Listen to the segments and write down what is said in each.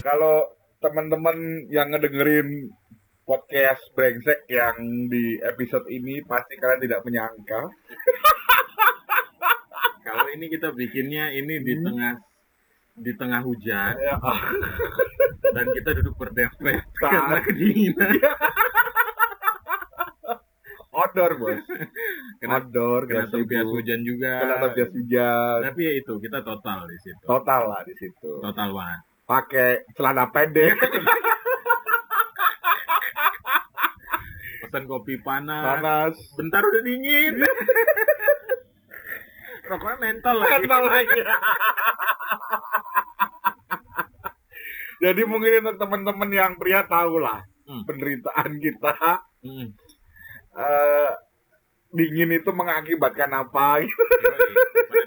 Kalau teman-teman yang ngedengerin podcast brengsek yang di episode ini pasti kalian tidak menyangka Kalau ini kita bikinnya ini di Hmm. tengah di tengah hujan Ya, dan kita duduk berdempet karena kedinginan. outdoor bos Kena, outdoor kena ibu. hujan juga. kena tempias hujan Tapi ya itu kita total di situ. total lah di situ Total banget. pakai celana pendek Pesan kopi panas. panas Bentar udah dingin. Rokoknya mental lagi. Mental lagi. Jadi mungkin untuk teman-teman yang pria tahu lah Hmm. penderitaan kita Hmm. Eh, dingin itu mengakibatkan apa?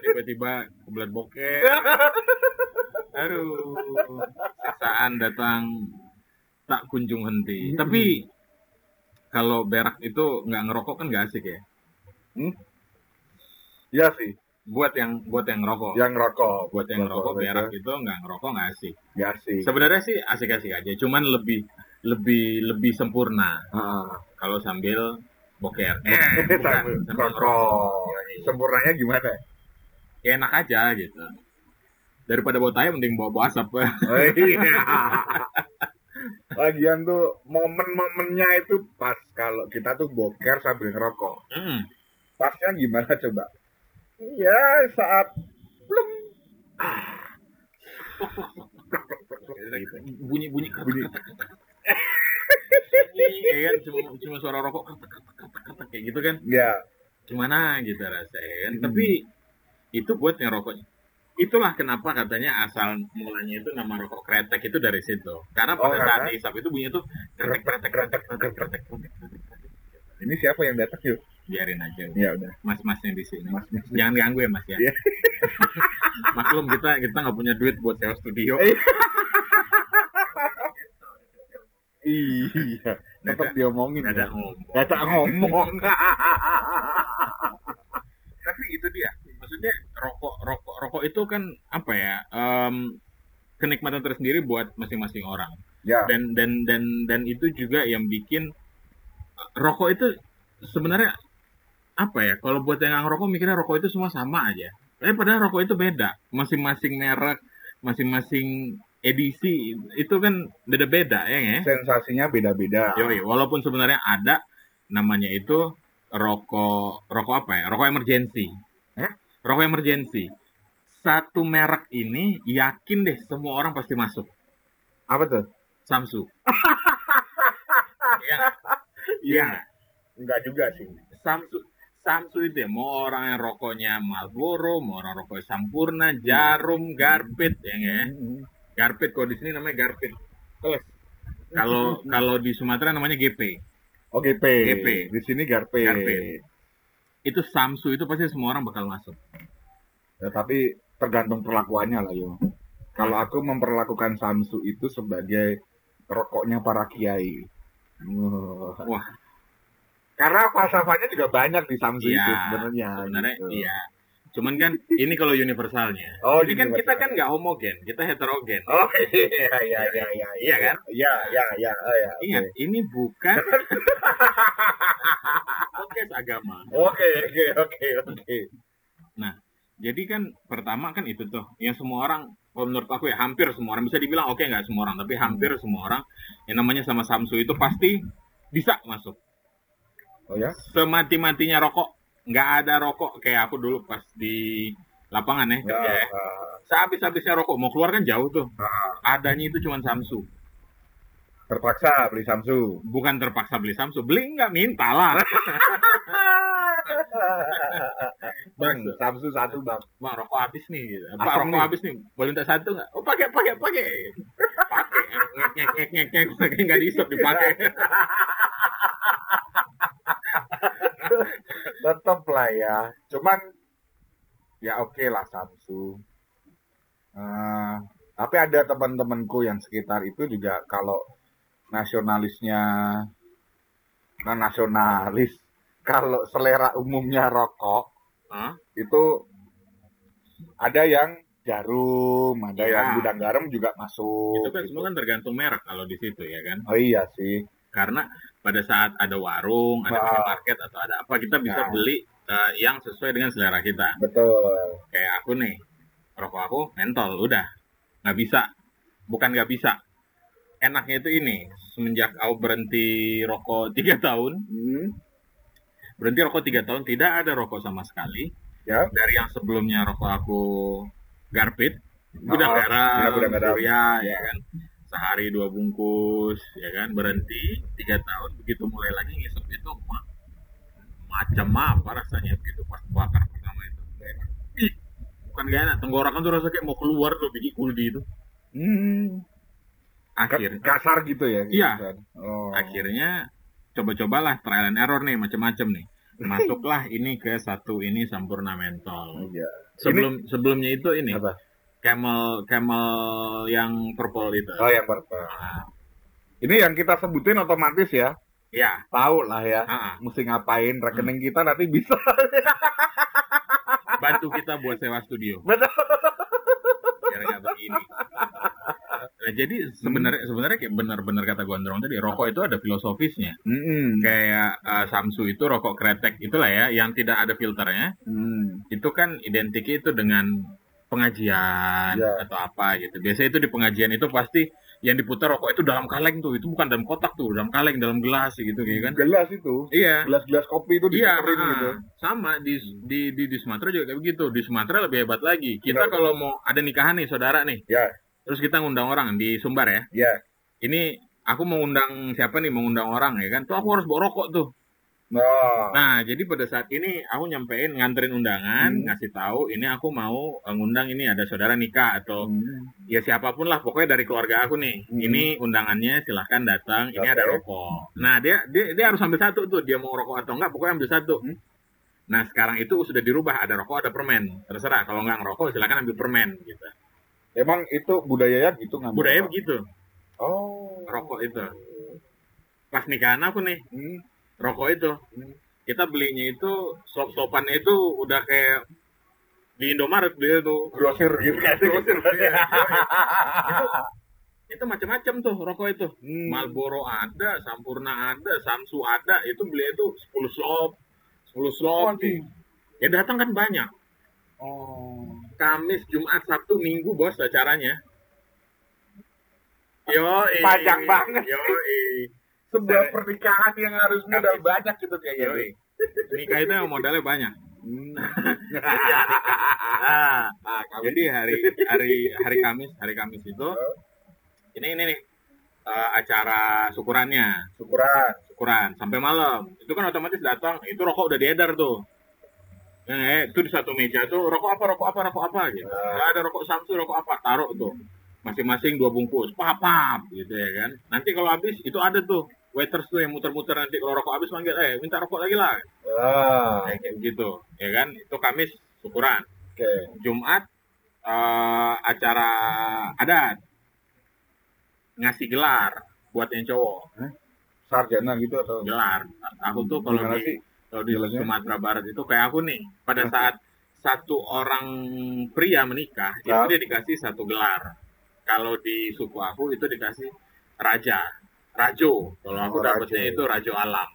Tiba-tiba kebelat bokeh. Aduh, siksaan datang tak kunjung henti. Hmm. Tapi kalau berak itu nggak ngerokok kan nggak asik ya. Iya sih, Buat yang buat yang ngerokok. yang rokok, buat yang ngerokok berak itu nggak ngerokok nggak asik. ya sih. Sebenarnya sih asik-asik aja, cuman lebih lebih lebih sempurna Ah. kalau sambil boker. Eh, bukan, sambil sambil rokok. Sempurnanya gimana? Ya, enak aja gitu. Daripada bawa tai mending bawa bawa asap. Oh, iya. Lagian tuh momen-momennya itu pas kalau kita tuh boker sambil ngerokok. Hmm. pasnya gimana coba? Ya saat belum bunyi bunyi bunyi. ya kan cuma cuma suara rokok kayak gitu kan Ya, gimana gitu rasanya kan Hmm. tapi itu buat yang rokok itulah kenapa katanya asal mulanya itu nama rokok kretek itu dari situ karena Oh, pada saat karena? dihisap itu bunyinya tuh kretek kretek kretek kretek kretek kretek. ini siapa yang datang yuk? biarin aja Ya udah, mas-masnya di sini Mas. mas. jangan ganggu ya mas ya Iya. maklum kita kita nggak punya duit buat sewa studio. Iya, tetap diomongin. ya. ngomong ada ngomong. tapi itu dia maksudnya rokok rokok rokok itu kan apa ya em, kenikmatan tersendiri buat masing-masing orang ya, dan dan dan dan itu juga yang bikin rokok itu sebenarnya apa ya kalau buat yang ngerokok mikirnya rokok itu semua sama aja eh padahal rokok itu beda masing-masing merek masing-masing edisi itu kan beda-beda ya nggak? sensasinya beda-beda. Yoi, walaupun sebenarnya ada namanya itu rokok rokok apa ya? Rokok emergency. Hah? Rokok emergency. Satu merek ini yakin deh semua orang pasti masuk. Apa tuh? Samsu. Iya. nggak? enggak juga sih. Samsu Samsu itu ya, mau orang yang rokoknya Marlboro, mau orang rokoknya Sampurna, Jarum, Garpit, ya ya? Garpit, kalau di sini namanya Garpit. Terus, kalau kalau di Sumatera namanya GP. Oh, GP. GP. Di sini Garpe. Garpe. itu Samsu itu pasti semua orang bakal masuk. Ya, tapi tergantung perlakuannya lah yo. Kalau aku memperlakukan Samsu itu sebagai rokoknya para kiai. Wah. Wah. Karena falsafahnya juga banyak di Samsu Iya, itu sebenarnya. Sebenarnya gitu. iya. Cuman kan ini kalau universalnya. Oh, Ini kan kita kan nggak homogen, kita heterogen. Oh iya iya iya iya. Iya kan? Iya iya iya. Oh, iya. Ingat, ini bukan podcast agama. Oke oke oke oke. Jadi kan pertama kan itu tuh, yang semua orang, kalau menurut aku ya hampir semua orang bisa dibilang oke nggak semua orang, tapi hampir semua orang yang namanya sama Samsu itu pasti bisa masuk. Oh ya? Semati-matinya rokok, nggak ada rokok kayak aku dulu pas di lapangan ya kerja ya. ah, Sehabis-habisnya rokok mau keluar kan jauh tuh. ah. Adanya itu cuma Samsu. terpaksa beli Samsu. Bukan terpaksa beli Samsu, beli nggak minta lah. bang, Samsu satu bang. Bang rokok habis nih, gitu. Pak rokok habis nih, boleh minta satu nggak? Oh pakai pakai pakai, pakai ngek ngek ngek ngek ngek pakai nggak diisep dipakai. Tetep lah ya. Cuman ya oke lah Samsu. Eh, tapi ada teman-temanku yang sekitar itu juga kalau nasionalisnya nah nasionalis kalau selera umumnya rokok Hah? itu ada yang jarum, ada Ya. yang gudang garam juga masuk. itu kan gitu. semua kan tergantung merek kalau di situ ya kan. Oh iya sih. Karena pada saat ada warung, ada Ah. minimarket atau ada apa kita bisa Nah. beli eh, yang sesuai dengan selera kita. Betul. Kayak aku nih, rokok aku mentol, udah nggak bisa. Bukan nggak bisa. Enaknya itu ini, semenjak aku berhenti rokok tiga tahun, Hmm. berhenti rokok tiga tahun tidak ada rokok sama sekali. Ya. Dari yang sebelumnya rokok aku garpit, Oh, iya, garam, gudang garam. surya, ya kan. Sehari dua bungkus, ya kan. Berhenti tiga tahun, begitu mulai lagi ngisep itu ma- macam apa rasanya begitu pas bakar pertama itu. Ih, bukan gak enak, tenggorokan tuh rasa kayak mau keluar tuh biji kuldi itu. Hmm. Akhir, kasar gitu ya. gitu Iya. kan. Oh. akhirnya coba-cobalah trial and error nih macam-macam nih. Masuklah ini ke satu ini sampurna mentol. Iya. Sebelum sebelumnya itu ini Apa? Camel camel yang purple itu. Oh yang purple. Ah, Ini yang kita sebutin otomatis ya. ya, Tahu lah ya. ah. Mesti ngapain rekening kita nanti bisa. bantu kita buat sewa studio Betul. biar begini. Nah, jadi sebenarnya sebenarnya kayak benar-benar kata Gondrong tadi rokok itu ada filosofisnya. Mm-mm. Kayak eh, Samsu itu rokok kretek itulah ya yang tidak ada filternya. Hmm. itu kan identik itu dengan pengajian Ya. atau apa gitu. Biasanya itu di pengajian itu pasti yang diputar rokok itu dalam kaleng tuh, itu bukan dalam kotak tuh, dalam kaleng, dalam gelas gitu kayak kan. Gelas itu. Iya. Gelas-gelas kopi itu Iya, diputerin ah, gitu. sama di, di di di Sumatera juga kayak begitu. Di Sumatera lebih hebat lagi. Kita kalau mau ada nikahan nih saudara nih, Ya. terus kita ngundang orang di Sumbar ya. Ya. Ini aku mau undang siapa nih, mau undang orang ya kan. Tuh aku harus bawa rokok tuh. Nah. Nah, jadi pada saat ini aku nyampein nganterin undangan, Hmm. ngasih tahu ini aku mau eh, ngundang ini ada saudara nikah atau Hmm. ya siapa pun lah pokoknya dari keluarga aku nih. Hmm. Ini undangannya silahkan datang, ini Oke. ada rokok. Nah, dia dia dia harus ambil satu tuh, dia mau rokok atau enggak pokoknya ambil satu. Hmm. Nah, sekarang itu sudah dirubah, ada rokok, ada permen. Terserah kalau nggak ngerokok silahkan ambil permen gitu. Emang itu budayanya gitu nggak? Budaya begitu, Oh. rokok itu. Pas nikahan aku nih, Hmm. Rokok itu. Hmm. Kita belinya itu slop-slopannya itu udah kayak di Indomaret beli itu. Grosir gitu kan. Grosir, iya. Itu macam-macam tuh rokok itu. Hmm. Marlboro ada, Sampurna ada, Samsu ada, itu beli itu 10 slop, 10 slop. Waduh. Ya datang kan banyak. Oh. Kamis, Jumat, Sabtu, Minggu bos acaranya. Yo, Panjang banget. Yo, Sebuah pernikahan yang harusnya udah Kamis. banyak gitu kayaknya. Yo, nikah itu yang modalnya banyak. Hmm. Ah, jadi hari hari hari Kamis, hari Kamis itu ini ini nih eh, acara syukurannya, syukuran. syukuran sampai malam. Itu kan otomatis datang, itu rokok udah diedar tuh. Eh, itu di satu meja tuh rokok apa, rokok apa, rokok apa gitu. Ah. Ada rokok Samsu, rokok apa, taruh tuh. Masing-masing dua bungkus, pap, pap, gitu ya kan. Nanti kalau habis itu ada tuh waiters tuh yang muter-muter nanti kalau rokok habis manggil, eh minta rokok lagi lah. Ah, Kayak gitu, ya kan. Itu Kamis syukuran. oke. Jumat eh, acara adat ngasih gelar buat yang cowok Sarjana gitu atau gelar aku tuh kalau di sih? kalau di Gelarnya? Sumatera Barat itu kayak aku nih pada saat satu orang pria menikah itu dia dikasih satu gelar kalau di suku aku itu dikasih raja rajo kalau aku Oh, dapetnya rajo. itu rajo alam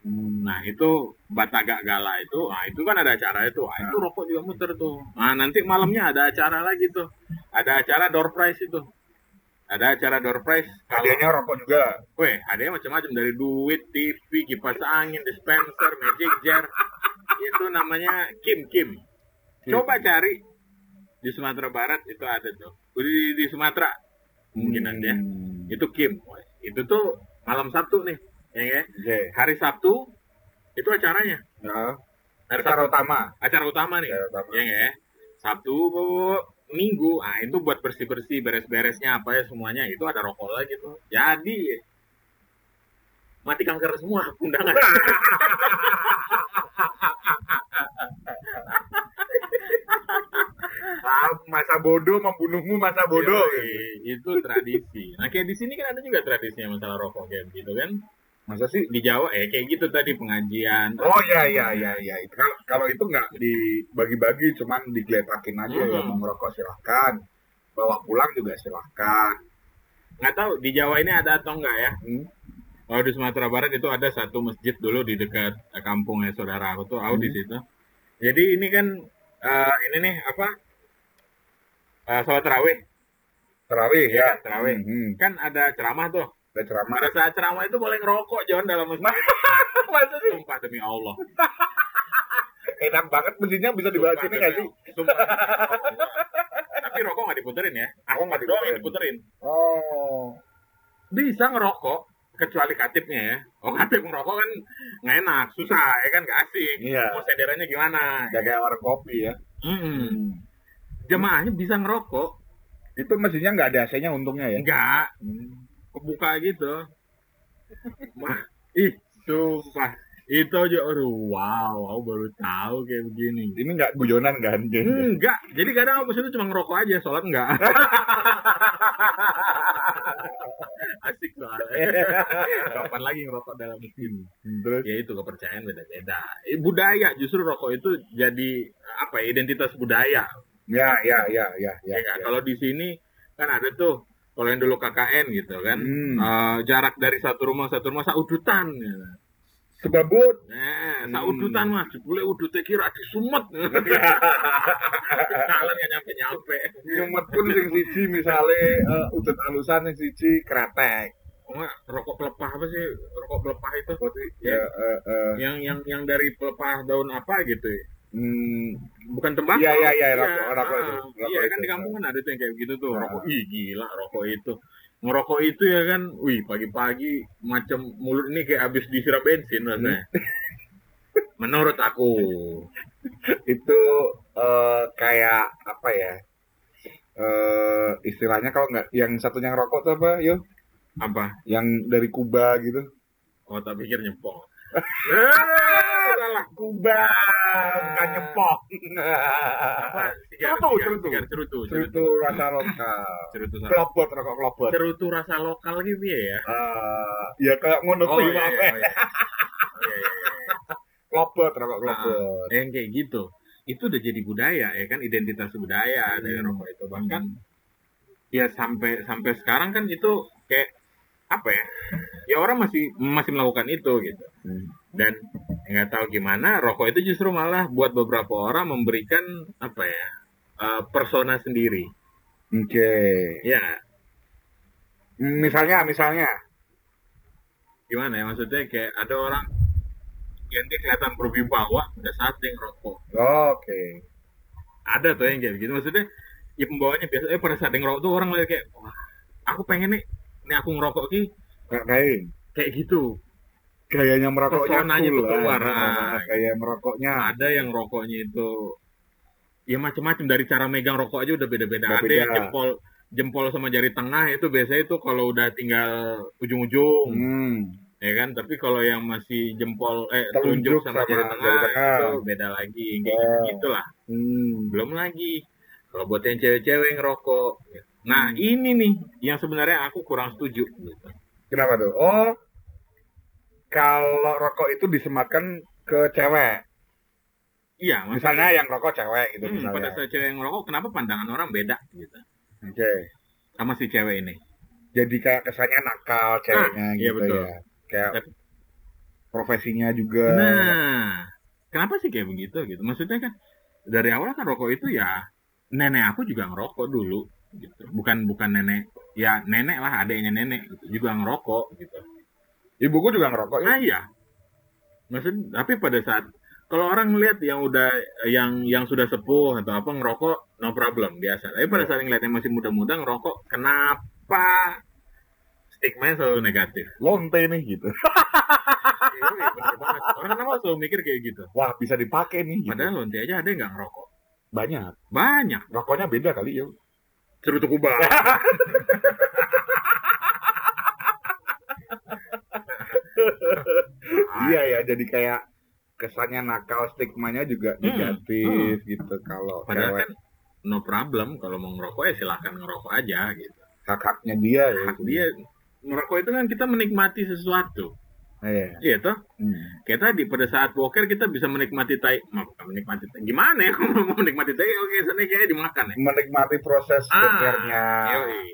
Hmm. Nah itu Batagak Gala itu, nah itu kan ada acara itu, nah, itu rokok juga muter tuh. Nah nanti malamnya ada acara lagi tuh, ada acara door prize itu, ada acara door prize. Kalau, Hadiahnya rokok juga. weh, hadiahnya macam-macam dari duit, TV, kipas angin, dispenser, magic jar, itu namanya Kim Kim. Coba cari di Sumatera Barat itu ada tuh, di, di Sumatera kemungkinan ya, Hmm. itu Kim. Weh, Itu tuh malam Sabtu nih, ya, ya. Oke. Hari Sabtu itu acaranya. Nah, Hari acara Sabtu, utama. acara utama nih, Acara utama. ya ya. Sabtu, Minggu, ah itu buat bersih bersih, beres beresnya apa ya semuanya itu ada rokok lagi tuh. Jadi mati kanker semua undangan. masa bodoh membunuhmu masa bodoh. Yoi, itu tradisi. Nah kayak di sini kan ada juga tradisinya masalah rokok kayak gitu kan. Masa sih? di Jawa ya kayak gitu tadi pengajian Oh iya iya iya iya. Kalau kalau itu nggak dibagi-bagi, cuman digeletakin aja Hmm. yang mau ngerokok silahkan. Bawa pulang juga silahkan. nggak tahu di Jawa ini ada atau enggak ya Hmm. kalau di Sumatera Barat itu ada satu masjid dulu di dekat eh, kampungnya saudara aku tuh aku di Hmm. situ jadi ini kan eh, ini nih apa eh, sholat tarawih Terawih Iya, ya. terawih. Hmm. kan ada ceramah tuh Ada ceramah. pada saat ceramah itu boleh ngerokok John dalam masjid Masa sih? sumpah demi Allah Enak banget mesinnya bisa dibahas Sumpah ini demi nggak sih? Sumpah tapi rokok nggak diputerin ya Rokok nggak doang yang diputerin. Oh. bisa ngerokok kecuali katipnya ya oh katip ngerokok kan nggak enak susah ya kan gak asik Iya. mau senderannya gimana Nggak kayak warung kopi ya. Mm-mm. Jemaahnya bisa ngerokok. Itu mesinnya nggak ada AC-nya untungnya ya. enggak Hmm. kebuka gitu. Wah, ih sumpah. Itu aja aduh wow aku baru tahu kayak begini. Ini nggak guyonan kan? enggak jadi kadang aku situ cuma ngerokok aja sholat enggak asik soalnya kapan lagi ngerokok dalam masjid? Terus? Ya itu kepercayaan beda-beda. Eh, budaya justru rokok itu jadi apa ya, identitas budaya ya ya ya ya ya. ya ya. kalau di sini kan ada tuh kalau yang dulu KKN gitu kan Hmm. eh, jarak dari satu rumah satu rumah saudutan gitu. Sebabut. nah Hmm. saudutan mas boleh udutnya kira di sumet kalian nggak nyampe nyampe Nyumet pun sing siji misale uh, udut alusan sing siji kretek. oh, enggak, rokok pelepah apa sih rokok pelepah itu Ya, eh, eh, yang yang yang dari pelepah daun apa gitu ya? hmm, bukan tembakau. Iya, iya, iya, rokok- rokok ah, itu, rokok Iya itu. kan di kampung kan ada tuh yang kayak gitu tuh. Ah. Rokok, ih gila rokok itu. Ngerokok itu ya kan, wih pagi-pagi macam mulut ini kayak habis disiram bensin rasanya. Hmm. Menurut aku. itu eh, kayak apa ya? Eh, istilahnya kalau nggak yang satunya ngerokok tuh apa, yo? Apa? Yang dari Kuba gitu. Oh tak pikir nyepok. Salah. Kuba, bukan nyepok. Apa? Sigar, Cerutu, cerutu. cerutu, cerutu. rasa lokal. Cerutu, sa- Klopot, rokok klopot. cerutu rasa lokal gitu ya. Ya kayak ngono Oh kuwi iya, maaf, iya, eh. oh, iya. Klopot, rokok klopot. yang kayak gitu itu udah jadi budaya ya kan identitas budaya dari Hmm. rokok itu bahkan ya sampai sampai sekarang kan itu kayak apa ya ya orang masih masih melakukan itu gitu Hmm. dan nggak tahu gimana rokok itu justru malah buat beberapa orang memberikan apa ya eh, persona sendiri Oke. ya Misalnya, misalnya. gimana ya maksudnya kayak ada orang yang dia kelihatan berwibawa pada saat dia ngerokok Oke. ada tuh yang kayak gitu maksudnya ya pembawanya biasa eh pada saat dia ngerokok tuh orang lihat kayak wah aku pengen nih nih aku ngerokok ki Nggak kain. kayak gitu Gayanya merokoknya Pesonanya lah. keluar, Nah, ah. Kayak merokoknya. ada yang rokoknya itu ya macam-macam dari cara megang rokok aja udah beda-beda ada beda. yang jempol jempol sama jari tengah itu biasanya itu kalau udah tinggal ujung-ujung Hmm. ya kan tapi kalau yang masih jempol eh Telunjuk telunjuk sama, sama jari jari tengah, tengah. itu beda lagi kayak Oh. gitu gitulah Hmm. belum lagi kalau buat yang cewek-cewek ngerokok nah Hmm. ini nih yang sebenarnya aku kurang setuju gitu. Kenapa tuh? Oh, kalau rokok itu disematkan ke cewek. iya maksudnya Misalnya yang rokok cewek gitu hmm, misalnya. pada saat cewek yang ngerokok kenapa pandangan orang beda gitu Oke. sama si cewek ini Jadi kayak kesannya nakal ceweknya Ah, iya, gitu betul. ya. Kayak Tapi- profesinya juga. nah kenapa sih kayak begitu gitu maksudnya kan dari awal kan rokok itu ya nenek aku juga ngerokok dulu gitu bukan bukan nenek ya nenek lah adanya nenek gitu, juga ngerokok gitu Ibuku juga ngerokok. ya. ah iya maksud tapi pada saat kalau orang ngeliat yang udah yang yang sudah sepuh atau apa ngerokok no problem biasa tapi pada saat ngeliat yang masih muda-muda ngerokok kenapa stigma selalu negatif Lonte nih gitu. iya iya, bener banget orang kenapa selalu mikir kayak gitu Wah, bisa dipakai nih gitu. padahal lonte aja ada yang nggak ngerokok Banyak. banyak Rokoknya beda kali ya. Cerutu kubah Iya ya, jadi kayak kesannya nakal, stigmanya juga Hmm, negatif gitu kalau padahal cewek. kan no problem kalau mau ngerokok ya silahkan ngerokok aja gitu. Hak-haknya dia ya. hak dia merokok itu kan kita menikmati sesuatu Iya. Iya toh? Hmm. Kayak tadi pada saat boker kita bisa menikmati tai, menikmati tai. Gimana ya menikmati tai? Oke, sana kayak dimakan ya. Menikmati proses Ah, bokernya Yoi.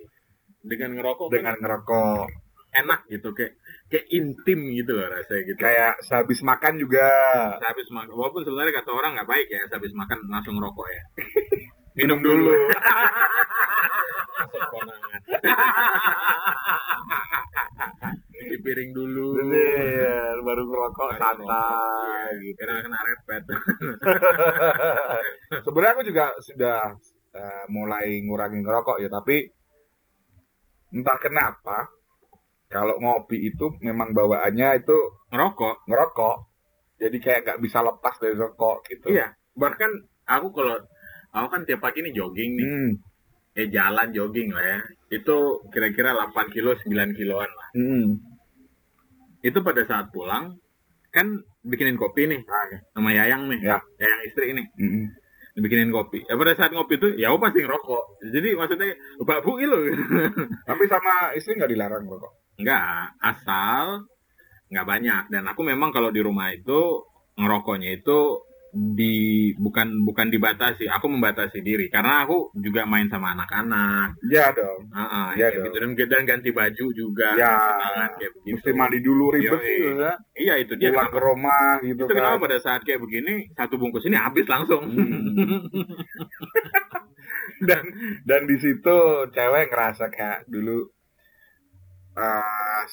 Dengan ngerokok dengan kan ngerokok. enak gitu kayak kayak intim gitu loh rasanya gitu. Kayak sehabis makan juga. Sehabis makan, walaupun sebenarnya kata orang nggak baik ya, sehabis makan langsung ngerokok ya. Minum dulu. Masuk konangan. Cuci piring dulu. Iya, baru ngerokok Baru santai Iya, gitu. Karena kena repet. Sebenarnya aku juga sudah eh, mulai ngurangin ngerokok ya, tapi entah kenapa kalau ngopi itu memang bawaannya itu ngerokok. ngerokok. Jadi kayak nggak bisa lepas dari rokok gitu. Iya. Bahkan aku kalau aku kan tiap pagi nih jogging nih. Hmm. Ya jalan jogging lah ya. Itu kira-kira 8 kilo 9 kiloan lah. Hmm. Itu pada saat pulang kan bikinin kopi nih sama Yayang nih. Ya. Yayang istri nih. Hmm. Dibikinin kopi. Ya pada saat ngopi tuh ya aku pasti ngerokok. Jadi maksudnya Mbak Bu lo. Tapi sama istri nggak dilarang ngerokok. Enggak, asal nggak banyak. Dan aku memang kalau di rumah itu ngerokoknya itu di bukan bukan dibatasi, aku membatasi diri karena aku juga main sama anak-anak. Ya dong. Heeh, Iya kayak dong. gitu dan, dan ganti baju juga. Ya. kondangan, kayak begitu. Mesti mandi dulu ribet sih ya. Iya itu dia. Pulang ke kenapa- rumah gitu itu kenapa kan. pada saat kayak begini satu bungkus ini habis langsung. Hmm. dan dan di situ cewek ngerasa kayak dulu eh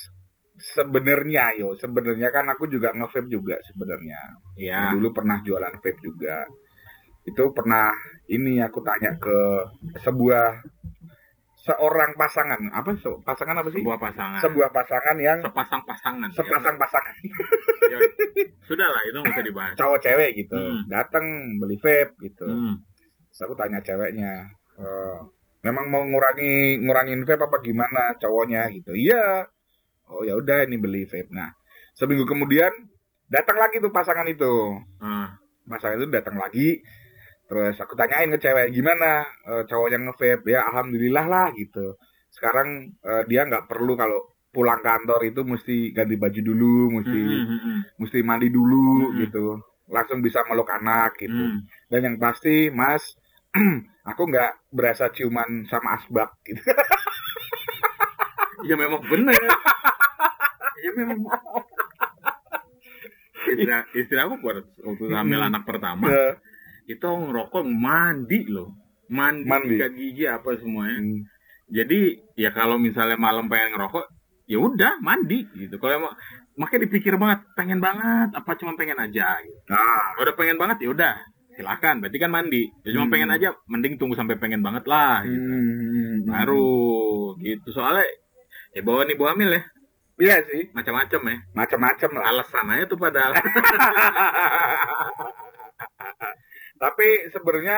sebenarnya yo sebenarnya kan aku juga nge-vape juga sebenarnya Iya. dulu pernah jualan vape juga itu pernah ini aku tanya ke sebuah seorang pasangan apa se- pasangan apa sih Sebuah pasangan. sebuah pasangan yang sepasang pasangan. ya. sepasang pasangan Ya, Sudah lah itu nggak usah dibahas. cowok cewek gitu Hmm. datang beli vape gitu Hmm. Terus aku tanya ceweknya, "Eh, memang mau ngurangi ngurangin vape apa gimana cowoknya gitu? Iya. Oh ya udah ini beli vape. Nah seminggu kemudian datang lagi tuh pasangan itu, Ah. pasangan itu datang lagi. Terus aku tanyain ke cewek gimana eh, cowok yang nge-vape ya alhamdulillah lah gitu. Sekarang eh, dia nggak perlu kalau pulang kantor itu mesti ganti baju dulu, mesti Hmm, hmm, hmm. mesti mandi dulu Hmm. gitu. Langsung bisa meluk anak gitu. Hmm. Dan yang pasti, Mas, aku nggak berasa ciuman sama asbak gitu. Ya memang benar. ya memang. Istri, istri aku buat waktu hamil Hmm. anak pertama Eh, itu ngerokok mandi loh, mandi, Mandi. sikat gigi apa semuanya. hmm. Jadi ya kalau misalnya malam pengen ngerokok, ya udah mandi gitu. Kalau emang makanya dipikir banget, pengen banget apa cuma pengen aja. Gitu. Nah, udah pengen banget ya udah silakan. Berarti kan mandi. Ya cuma Hmm. pengen aja, mending tunggu sampai pengen banget lah. Gitu. hmm, Baru gitu soalnya ya bawa nih bawa hamil ya Iya sih, macam-macam ya macam-macam lah. alasan aja tuh padahal Tapi sebenarnya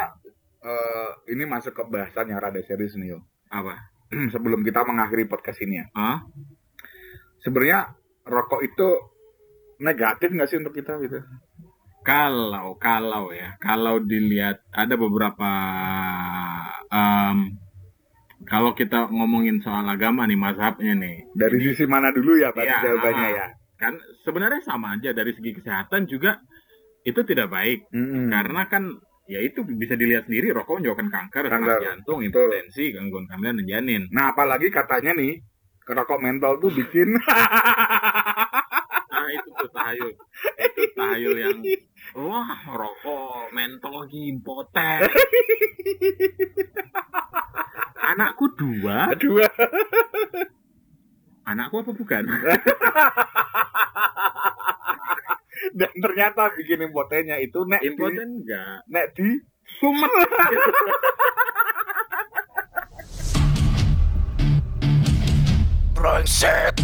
eh, ini masuk ke bahasan yang rada serius nih, yo. apa Sebelum kita mengakhiri podcast ini ya. ah Sebenarnya rokok itu negatif nggak sih untuk kita gitu? kalau kalau ya kalau dilihat ada beberapa em, kalau kita ngomongin soal agama nih mazhabnya nih Dari sisi mana dulu ya, Pak, Iya, jawabannya ah. ya? kan sebenarnya sama aja dari segi kesehatan juga itu tidak baik Mm-mm. karena kan ya itu bisa dilihat sendiri rokok menyebabkan kanker, Kanker, serangan jantung, impotensi, gangguan kehamilan dan janin. Nah, apalagi katanya nih, rokok mentol tuh bikin Ah itu tuh tahayul, itu tahayul yang wah rokok mentol lagi impoten. Anakku dua, aduh. anakku apa bukan? Dan ternyata bikin impotennya itu nek di, Impoten enggak. nek di Sumet. Brengsek.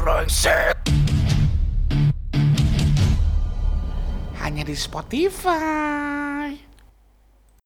Brengsek. Hanya di Spotify.